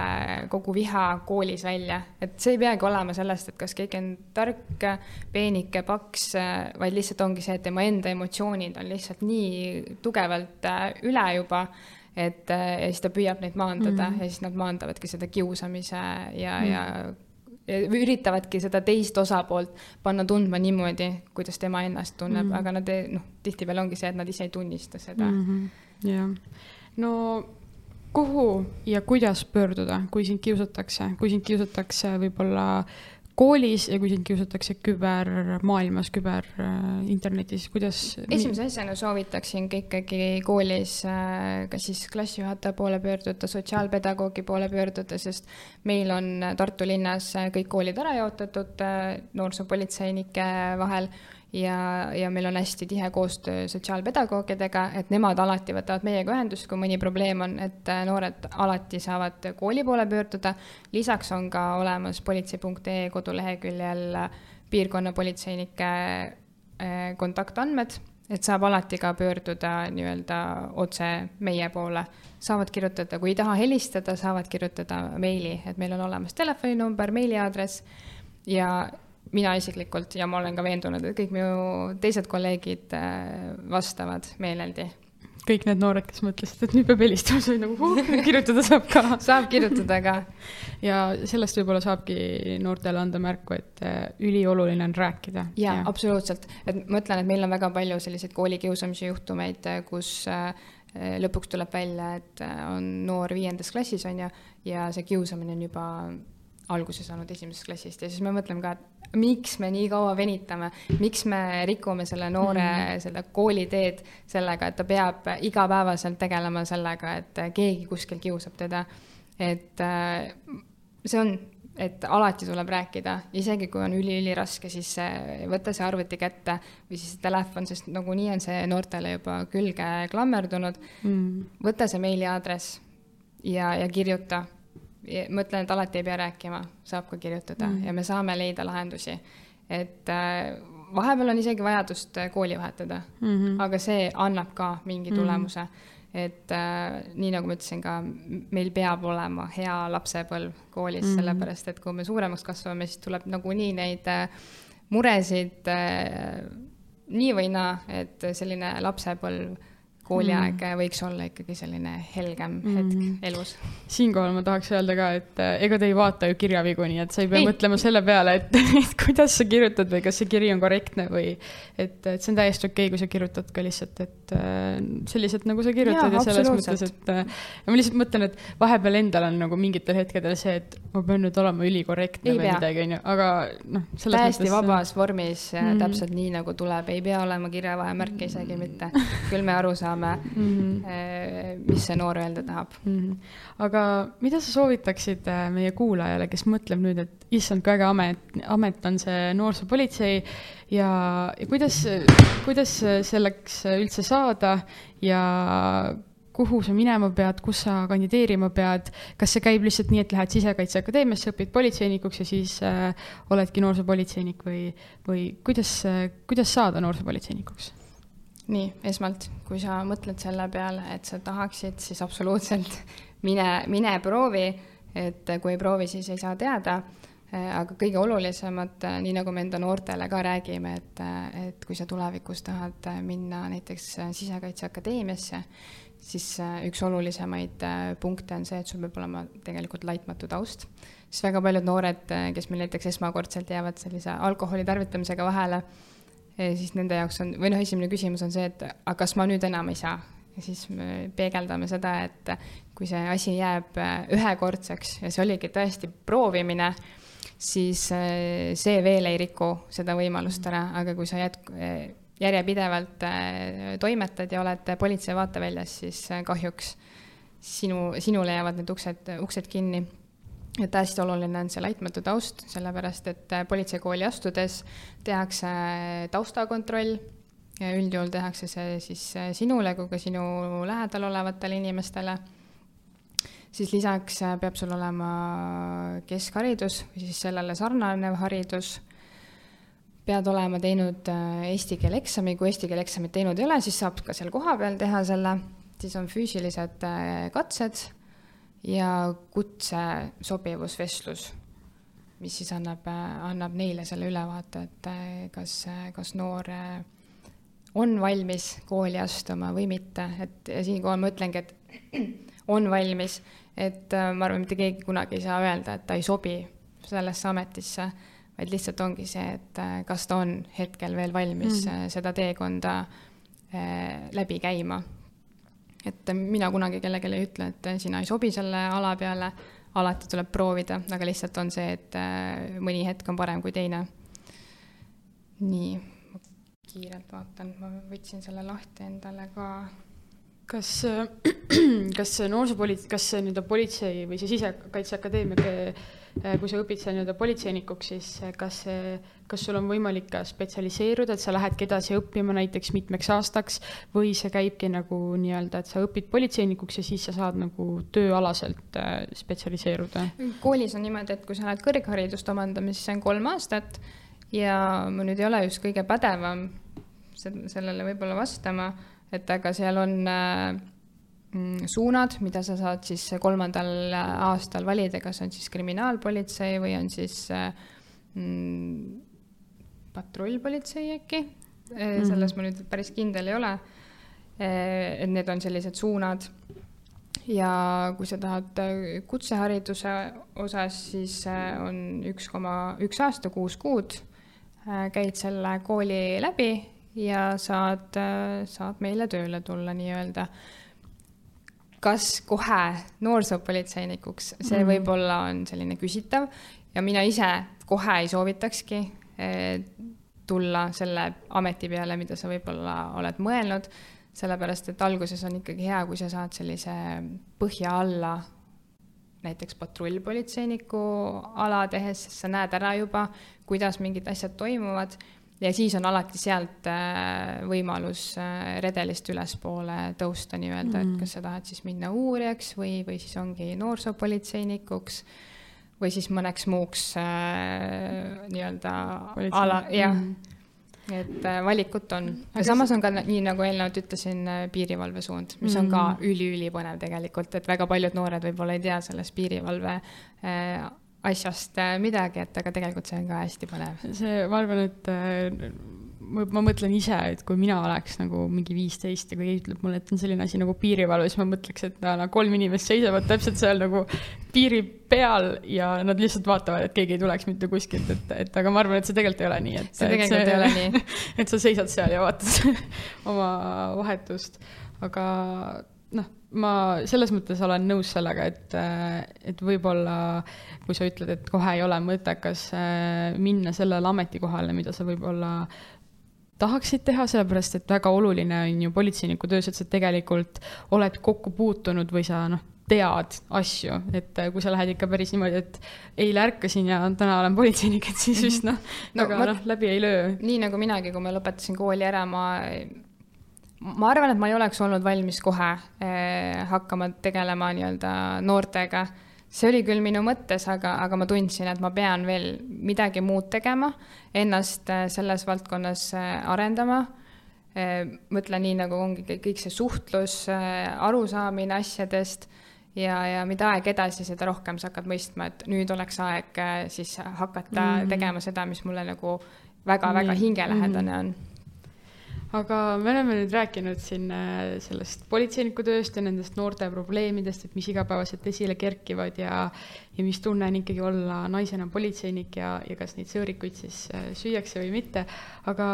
kogu viha koolis välja. et see ei peagi olema sellest, et kas keegi on tark, peenike, paks, vaid lihtsalt ongi see, et tema enda emotsioonid on lihtsalt nii tugevalt äh, üle juba, et äh, ja siis ta püüab neid maandada mm -hmm. ja siis nad maandavadki seda kiusamise ja mm, -hmm. ja ja üritavadki seda teist osapoolt panna tundma niimoodi, kuidas tema ennast tunneb mm, -hmm. aga nad noh, tihtipeale ongi see, et nad ise ei tunnista seda mm. -hmm. jah no kuhu ja kuidas pöörduda, kui sind kiusatakse, kui sind kiusatakse võib-olla koolis ja kui sind kiusatakse kübermaailmas, küberinternetis, kuidas? esimese asjana soovitaksin ka ikkagi koolis äh, kas siis klassijuhataja poole pöörduda, sotsiaalpedagoogi poole pöörduda, sest meil on Tartu linnas kõik koolid ära jaotatud äh, noorsoopolitseinike vahel ja, ja meil on hästi tihe koostöö sotsiaalpedagoogidega, et nemad alati võtavad meiega ühendust, kui mõni probleem on, et äh, noored alati saavad kooli poole pöörduda. lisaks on ka olemas politsei.ee koduleheküljel piirkonnapolitseinike äh, kontaktandmed, et saab alati ka pöörduda nii-öelda otse meie poole. saavad kirjutada, kui ei taha helistada, saavad kirjutada meili, et meil on olemas telefoninumber, meiliaadress ja mina isiklikult ja ma olen ka veendunud, et kõik minu teised kolleegid äh, vastavad meeleldi. kõik need noored, kes mõtlesid, et nüüd peab helistama, oli nagu huh, kirjutada saab ka *laughs* saab kirjutada ka. ja sellest võib-olla saabki noortele anda märku, et äh, ülioluline on rääkida. jaa ja., absoluutselt, et ma ütlen, et meil on väga palju selliseid koolikiusamise juhtumeid, äh, kus lõpuks tuleb välja, et on noor viiendas klassis, on ju, ja see kiusamine on juba alguse saanud esimesest klassist ja siis me mõtleme ka, et miks me nii kaua venitame, miks me rikume selle noore mm. seda kooliteed sellega, et ta peab igapäevaselt tegelema sellega, et keegi kuskil kiusab teda. et äh, see on, et alati tuleb rääkida, isegi kui on üliüliraske, siis võtta see arvuti kätte või siis telefon, sest nagunii on see noortele juba külge klammerdunud mm.. võta see meiliaadress ja, ja kirjuta mõtlen, et alati ei pea rääkima, saab ka kirjutada mm. ja me saame leida lahendusi. et äh, vahepeal on isegi vajadust äh, kooli vahetada mm, -hmm. aga see annab ka mingi mhm. tulemuse mm. -hmm. et äh, nii nagu ma ütlesin ka, meil peab olema hea lapsepõlv koolis mm, -hmm. sellepärast et kui me suuremaks kasvame, siis tuleb nagunii neid äh, muresid äh, nii või naa, et selline lapsepõlv kooliaeg mm. võiks olla ikkagi selline helgem mm. hetk elus. siinkohal ma tahaks öelda ka, et äh, ega te ei vaata ju kirjavigu, nii et sa ei pea ei. mõtlema selle peale, et, *laughs* et kuidas sa kirjutad või kas see kiri on korrektne või et, et see on täiesti okei okay,, kui sa kirjutad ka lihtsalt, et äh, selliselt nagu sa kirjutad ja, ja selles mõttes, et äh, ma lihtsalt mõtlen, et vahepeal endal on nagu mingitel hetkedel see, et ma pean nüüd olema ülikorrektne ei või midagi, onju, aga noh. täiesti mõttes, vabas vormis mm -hmm. täpselt nii nagu tuleb, ei pea olema kirjavahemärke isegi mitte, küll me aru saame saame mm, -hmm. mis see noor öelda tahab mm. -hmm. aga mida sa soovitaksid äh, meie kuulajale, kes mõtleb nüüd, et issand, kui äge amet, amet on see noorsoopolitsei ja, ja kuidas, kuidas selleks üldse saada ja kuhu sa minema pead, kus sa kandideerima pead, kas see käib lihtsalt nii, et lähed Sisekaitseakadeemiasse, õpid politseinikuks ja siis äh, oledki noorsoopolitseinik või, või kuidas, kuidas saada noorsoopolitseinikuks? Nii, esmalt, kui sa mõtled selle peale, et sa tahaksid, siis absoluutselt *laughs* mine, mine proovi, et kui ei proovi, siis ei saa teada. aga kõige olulisemad, nii nagu me enda noortele ka räägime, et, et kui sa tulevikus tahad minna näiteks Sisekaitseakadeemiasse, siis üks olulisemaid punkte on see, et sul peab olema tegelikult laitmatu taust. siis väga paljud noored, kes meil näiteks esmakordselt jäävad sellise alkoholi tarvitamisega vahele siis nende jaoks on, või noh, esimene küsimus on see, et aga kas ma nüüd enam ei saa, ja siis me peegeldame seda, et kui see asi jääb äh, ühekordseks ja see oligi tõesti proovimine, siis äh, see veel ei riku seda võimalust ära, aga kui sa jätk-, järjepidevalt toimetad ja oled politsei vaateväljas, siis kahjuks sinu, sinule jäävad need uksed, uksed kinni et hästi oluline on see laitmatu taust, sellepärast et politseikooli astudes tehakse taustakontroll üldjuhul tehakse see siis äh, sinule kui ka sinu lähedal olevatele inimestele. siis lisaks äh, peab sul olema keskharidus või siis sellele sarnanev haridus. pead olema teinud äh, eesti keele eksami, kui eesti keele eksamit teinud ei ole, siis saab ka seal kohapeal teha selle, siis on füüsilised katsed ja kutse sobivusvestlus mis siis annab, annab neile selle ülevaate, et kas, kas noor on valmis kooli astuma või mitte, et siinkohal ma ütlengi, et *clears throat* on valmis, et äh, ma arvan, mitte keegi kunagi ei saa öelda, et ta ei sobi sellesse ametisse, vaid lihtsalt ongi see, et äh, kas ta on hetkel veel valmis mm. seda teekonda läbi käima. Et mina kunagi kellelegi ei ütle, et sina ei sobi selle ala peale, alati tuleb proovida, aga lihtsalt on see, et mõni hetk on parem kui teine. nii kiirelt vaatan, ma võtsin selle lahti endale ka. Kas, *clears throat* kas noorsoopolits-, kas nii-öelda politsei või see Sisekaitseakadeemia, eh, kui sa õpid seal nii-öelda politseinikuks, siis kas see, kas sul on võimalik ka spetsialiseeruda, et sa lähedki edasi õppima näiteks mitmeks aastaks või see käibki nagu nii-öelda, et sa õpid politseinikuks ja siis sa saad nagu tööalaselt spetsialiseeruda? koolis on niimoodi, et kui sa lähed kõrgharidust omandama, siis see on kolm aastat ja ma nüüd ei ole just kõige pädevam sellele võib-olla vastama, et aga seal on äh, mm, suunad, mida sa saad siis kolmandal aastal valida, kas on siis kriminaalpolitsei või on siis äh, mm, patrullpolitsei äkki mm, -hmm. selles ma nüüd päris kindel ei ole. et need on sellised suunad. ja kui sa tahad kutsehariduse osas, siis on üks koma üks aasta, kuus kuud, käid selle kooli läbi ja saad, saad meile tööle tulla nii-öelda. kas kohe noorsoopolitseinikuks, see mm. võib-olla on selline küsitav ja mina ise kohe ei soovitakski eh, tulla selle ameti peale, mida sa võib-olla oled mõelnud, sellepärast et alguses on ikkagi hea, kui sa saad sellise põhja alla näiteks patrullpolitseiniku ala tehes, sest sa näed ära juba, kuidas mingid asjad toimuvad ja siis on alati sealt äh, võimalus äh, redelist ülespoole tõusta nii-öelda mm, -hmm. et kas sa tahad siis minna uurijaks või, või siis ongi noorsoopolitseinikuks või siis mõneks muuks äh, nii-öelda ala, jah mm. -hmm et valikut on. ja samas on ka nii, nagu eelnevalt ütlesin, piirivalve suund, mis on ka mm. üliülipõnev tegelikult, et väga paljud noored võib-olla ei tea sellest piirivalve asjast äh, midagi, et aga tegelikult see on ka hästi põnev. see, ma arvan, et äh, ma, ma mõtlen ise, et kui mina oleks nagu mingi viisteist ja keegi ütleb mulle, et on selline asi nagu piirivalve, siis ma mõtleks, et no, kolm inimest seisavad täpselt seal nagu piiri peal ja nad lihtsalt vaatavad, et keegi ei tuleks mitte kuskilt, et, et aga ma arvan, et see tegelikult ei ole nii, et. see tegelikult see, ei ole nii *laughs* et sa seisad seal ja vaatad *laughs* oma vahetust, aga noh, ma selles mõttes olen nõus sellega, et, et võib-olla kui sa ütled, et kohe ei ole mõttekas äh, minna sellele ametikohale, mida sa võib-olla tahaksid teha, sellepärast et väga oluline on ju politseiniku töös, et sa tegelikult oled kokku puutunud või sa noh, tead asju, et äh, kui sa lähed ikka päris niimoodi, et eile ärkasin ja täna olen politseinik, et siis vist noh no, väga noh, läbi ei löö. nii nagu minagi, kui ma lõpetasin kooli ära, ma ma arvan, et ma ei oleks olnud valmis kohe eh, hakkama tegelema nii-öelda noortega. see oli küll minu mõttes, aga, aga ma tundsin, et ma pean veel midagi muud tegema, ennast eh, selles valdkonnas eh, arendama mõtlen nii, nagu ongi kõik see suhtlus arusaamine asjadest ja, ja mida aeg edasi, seda rohkem sa hakkad mõistma, et nüüd oleks aeg siis hakata mm -hmm. tegema seda, mis mulle nagu väga-väga hingelähedane mm -hmm. on aga me oleme nüüd rääkinud siin äh, sellest politseiniku tööst ja nendest noorte probleemidest, et mis igapäevaselt esile kerkivad ja, ja mis tunne on ikkagi olla naisena politseinik ja, ja kas neid sõõrikuid siis äh, süüakse või mitte. aga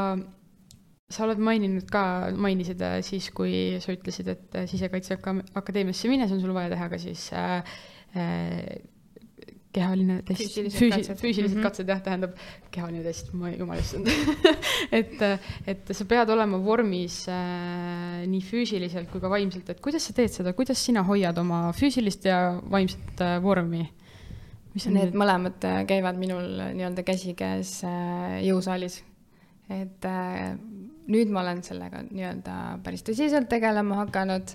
sa oled maininud ka, mainisid äh, siis, kui sa ütlesid, et Sisekaitseakadeemiasse minnes on sul vaja teha ka siis äh, kehaline test, Füüsilised füüsilised Mhm. katsed jah, tähendab kehaline test, ma jumal issand *laughs* et, et sa pead olema vormis äh, nii füüsiliselt kui ka vaimselt, et kuidas sa teed seda, kuidas sina hoiad oma füüsilist ja vaimset äh, vormi? mis on Need mõlemad äh, käivad minul äh, nii-öelda käsikäes äh, jõusaalis. et äh, nüüd ma olen sellega nii-öelda päris tõsiselt tegelema hakanud.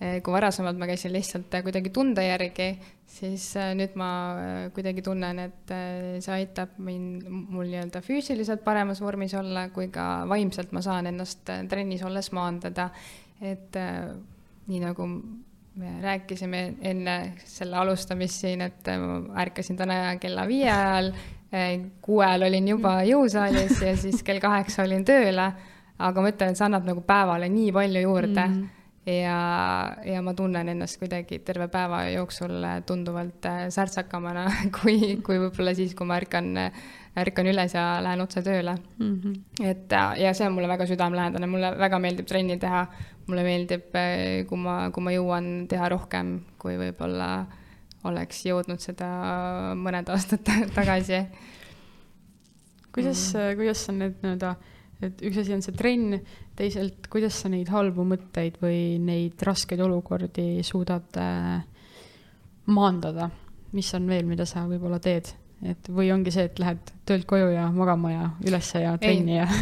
Kui varasemalt ma käisin lihtsalt äh, kuidagi tunde järgi, siis äh, nüüd ma kuidagi tunnen, et see aitab mind, mul nii-öelda füüsiliselt paremas vormis olla, kui ka vaimselt ma saan ennast trennis olles maandada. et nii nagu me rääkisime enne selle alustamist siin, et ärkasin täna kella viie ajal, kuue ajal olin juba jõusaalis ja siis kell kaheksa olin tööle, aga ma ütlen, et see annab nagu päevale nii palju juurde mm. -hmm. Ja, ja ma tunnen ennast kuidagi terve päeva jooksul tunduvalt särtsakamana *laughs* kui, kui võib-olla siis, kui ma ärkan, ärkan üles ja lähen otse tööle mm. -hmm. et ja see on mulle väga südamelähedane, mulle väga meeldib trenni teha, mulle meeldib, kui ma, kui ma jõuan teha rohkem, kui võib-olla oleks jõudnud seda mõned aastad *laughs* tagasi. kuidas mm, -hmm. kuidas sa need nii-öelda, et üks asi on see trenn, teisalt, kuidas sa neid halbu mõtteid või neid raskeid olukordi suudad äh, maandada, mis on veel, mida sa võib-olla teed, et või ongi see, et lähed töölt koju ja magama ja ülesse ja trenni ja *laughs*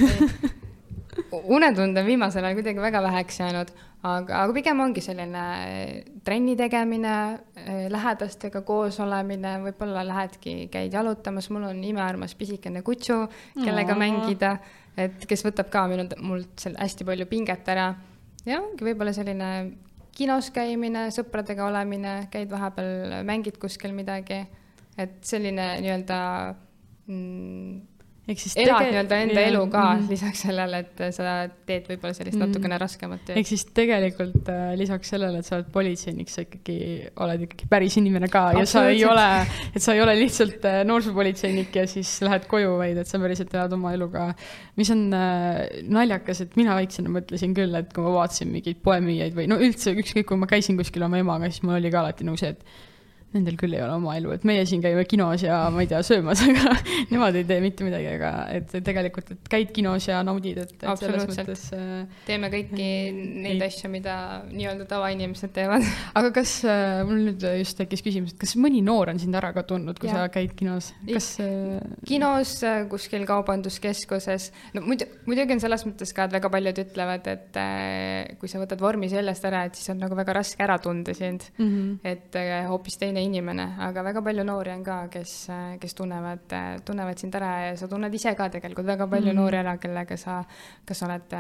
unetund on viimasel ajal kuidagi väga väheks jäänud, aga, aga pigem ongi selline trenni tegemine, lähedastega koos olemine, võib-olla lähedki, käid jalutamas, mul on imearmas pisikene kutsu, kellega no. mängida, et kes võtab ka minu, mult seal hästi palju pinget ära. ja ongi võib-olla selline kinos käimine, sõpradega olemine, käid vahepeal, mängid kuskil midagi, et selline nii-öelda mm, elad tege... nii-öelda enda elu ka mm -hmm. lisaks sellele, et sa teed võib-olla sellist mm -hmm. natukene raskemat tööd. ehk siis tegelikult äh, lisaks sellele, et sa oled politseinik, sa ikkagi oled ikkagi päris inimene ka ja sa ei ole, et sa ei ole lihtsalt äh, noorsoopolitseinik ja siis lähed koju, vaid et sa päriselt elad oma eluga. mis on äh, naljakas, et mina väiksena mõtlesin küll, et kui ma vaatasin mingeid poemüüjaid või no üldse ükskõik, kui ma käisin kuskil oma emaga, siis mul oli ka alati nagu see, et nendel küll ei ole oma elu, et meie siin käime kinos ja ma ei tea, söömas, *laughs* aga nemad ei tee mitte midagi, aga et tegelikult, et käid kinos ja naudid, et, et selles mõttes äh, teeme kõiki neid asju, mida nii-öelda tavainimesed teevad. *laughs* aga kas äh,, mul nüüd just tekkis küsimus, et kas mõni noor on sind ära ka tundnud, kui ja. sa käid kinos, kas äh... kinos, kuskil kaubanduskeskuses, no muidu, muidugi on selles mõttes ka, et väga paljud ütlevad, et äh, kui sa võtad vormi seljast ära, et siis on nagu väga raske ära tunda sind mm, -hmm. et äh, hoopis teine inimene, aga väga palju noori on ka, kes, kes tunnevad, tunnevad sind ära ja sa tunned ise ka tegelikult väga palju mm -hmm. noori ära, kellega sa kas oled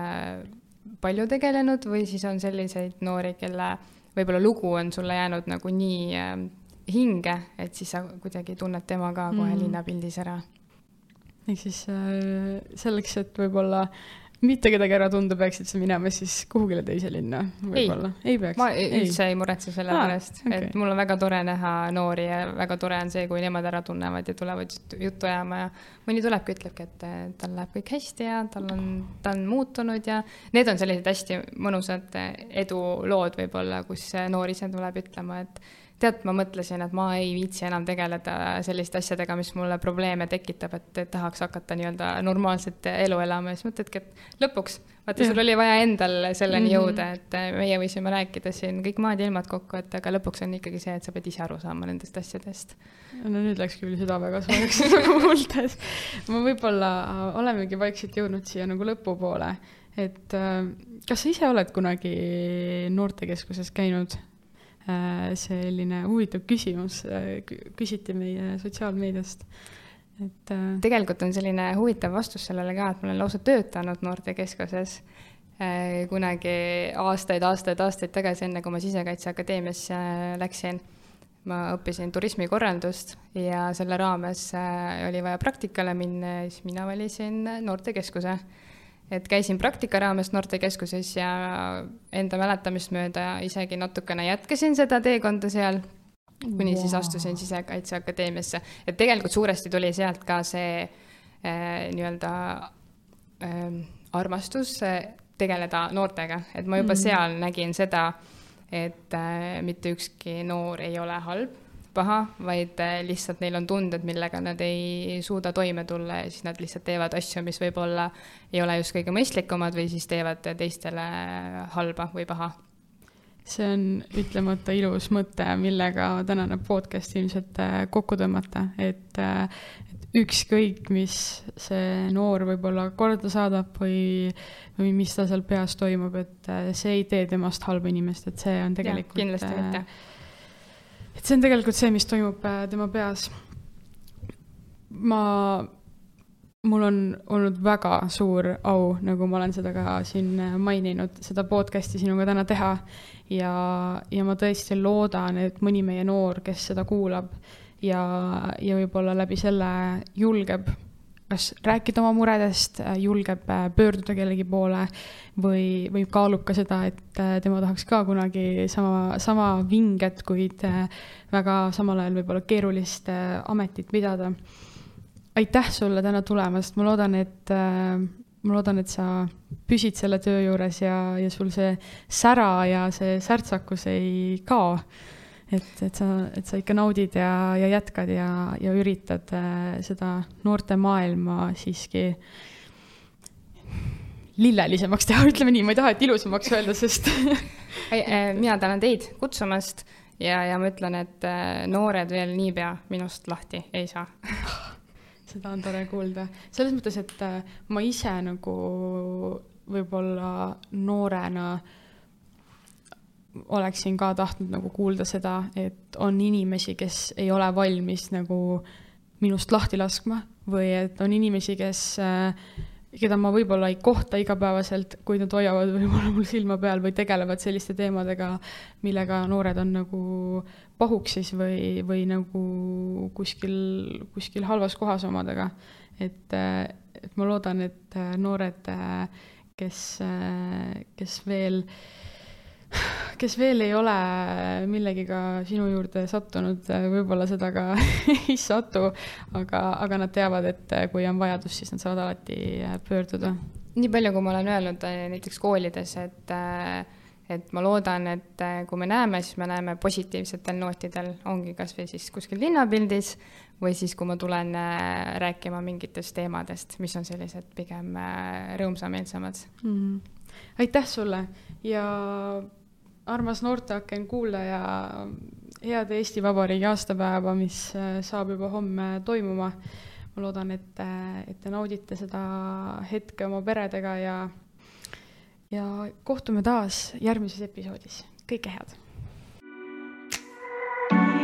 palju tegelenud või siis on selliseid noori, kelle võib-olla lugu on sulle jäänud nagu nii hinge, et siis sa kuidagi tunned tema ka kohe mm -hmm. linnapildis ära. ehk siis selleks, et võib-olla mitte kedagi ära tunda, peaksid sa minema siis kuhugile teise linna võib-olla? ei peaks? ma üldse ei, ei muretse selle ah, pärast okay., et mul on väga tore näha noori ja väga tore on see, kui nemad ära tunnevad ja tulevad juttu ajama ja mõni tulebki, ütlebki, et tal läheb kõik hästi ja tal on, ta on muutunud ja need on sellised hästi mõnusad edulood võib-olla, kus noor ise tuleb ütlema, et tead, ma mõtlesin, et ma ei viitsi enam tegeleda selliste asjadega, mis mulle probleeme tekitab, et tahaks hakata nii-öelda normaalset elu elama ja siis mõtledki, et lõpuks, vaata, sul oli vaja endal selleni mm -hmm. jõuda, et meie võisime rääkida siin kõik maad ja ilmad kokku, et aga lõpuks on ikkagi see, et sa pead ise aru saama nendest asjadest. no nüüd läks küll süda väga soojaks nagu kuuldes. ma võib-olla olemegi vaikselt jõudnud siia nagu lõpupoole, et kas sa ise oled kunagi noortekeskuses käinud? Selline huvitav küsimus, küsiti meie sotsiaalmeediast, et. tegelikult on selline huvitav vastus sellele ka, et ma olen lausa töötanud noortekeskuses kunagi aastaid, aastaid, aastaid tagasi, enne kui ma Sisekaitseakadeemiasse läksin. ma õppisin turismikorraldust ja selle raames oli vaja praktikale minna ja siis mina valisin noortekeskuse et käisin praktika raames noortekeskuses ja enda mäletamist mööda isegi natukene jätkasin seda teekonda seal, kuni wow. siis astusin Sisekaitseakadeemiasse. et tegelikult suuresti tuli sealt ka see äh, nii-öelda äh, armastus tegeleda noortega, et ma juba mm. seal nägin seda, et äh, mitte ükski noor ei ole halb, paha, vaid äh, lihtsalt neil on tunded, millega nad ei suuda toime tulla ja siis nad lihtsalt teevad asju, mis võib-olla ei ole just kõige mõistlikumad või siis teevad teistele halba või paha see on ütlemata ilus mõte, millega tänane podcast ilmselt äh, kokku tõmmata, et, et ükskõik, mis see noor võib-olla korda saadab või, või mis ta seal peas toimub, et äh, see ei tee temast halba inimest, et see on tegelikult. kindlasti äh, mitte. Et see on tegelikult see, mis toimub äh, tema peas. ma, mul on olnud väga suur au, nagu ma olen seda ka siin maininud, seda podcast'i sinuga täna teha ja, ja ma tõesti loodan, et mõni meie noor, kes seda kuulab ja, ja võib-olla läbi selle julgeb kas rääkida oma muredest, julgeb äh, pöörduda kellegi poole või, või kaalub ka seda, et äh, tema tahaks ka kunagi sama, sama vinget, kuid äh, väga samal ajal võib-olla keerulist ametit pidada. aitäh sulle täna tulemast, ma loodan, et ma loodan, et sa püsid selle töö juures ja, ja sul see sära ja see särtsakus ei kao et, et sa, et sa ikka naudid ja, ja jätkad ja, ja üritad äh, seda noorte maailma siiski lillelisemaks teha, *laughs* ütleme nii, ma ei taha, et ilusamaks öelda, sest *laughs* äh, mina tänan teid kutsumast ja, ja ma ütlen, et äh, noored veel niipea minust lahti ei saa. *laughs* Seda on tore kuulda, selles mõttes, et ma ise nagu võib-olla noorena äh, oleksin ka tahtnud nagu kuulda seda, et on inimesi, kes ei ole valmis nagu minust lahti laskma või et on inimesi, kes, keda ma võib-olla ei kohta igapäevaselt, kuid nad hoiavad võib-olla mul silma peal või tegelevad selliste teemadega, millega noored on nagu pahuksis või, või nagu kuskil, kuskil halvas kohas omadega. et, et ma loodan, et noored, kes, kes veel äh, kes veel ei ole millegiga sinu juurde sattunud, võib-olla seda ka *laughs* ei satu, aga, aga nad teavad, et kui on vajadus, siis nad saavad alati pöörduda. nii palju, kui ma olen öelnud äh, näiteks koolides, et äh, et ma loodan, et äh, kui me näeme, siis me näeme positiivsetel nootidel, ongi kas või siis kuskil linnapildis või siis, kui ma tulen rääkima mingitest teemadest, mis on sellised pigem rõõmsameelsemad. Mm.. aitäh sulle! Ja armas Noorteaken kuulaja, head Eesti Vabariigi aastapäeva, mis äh, saab juba homme toimuma. ma loodan, et, äh, et te naudite seda hetke oma peredega ja, ja kohtume taas järgmises episoodis, kõike head! thank you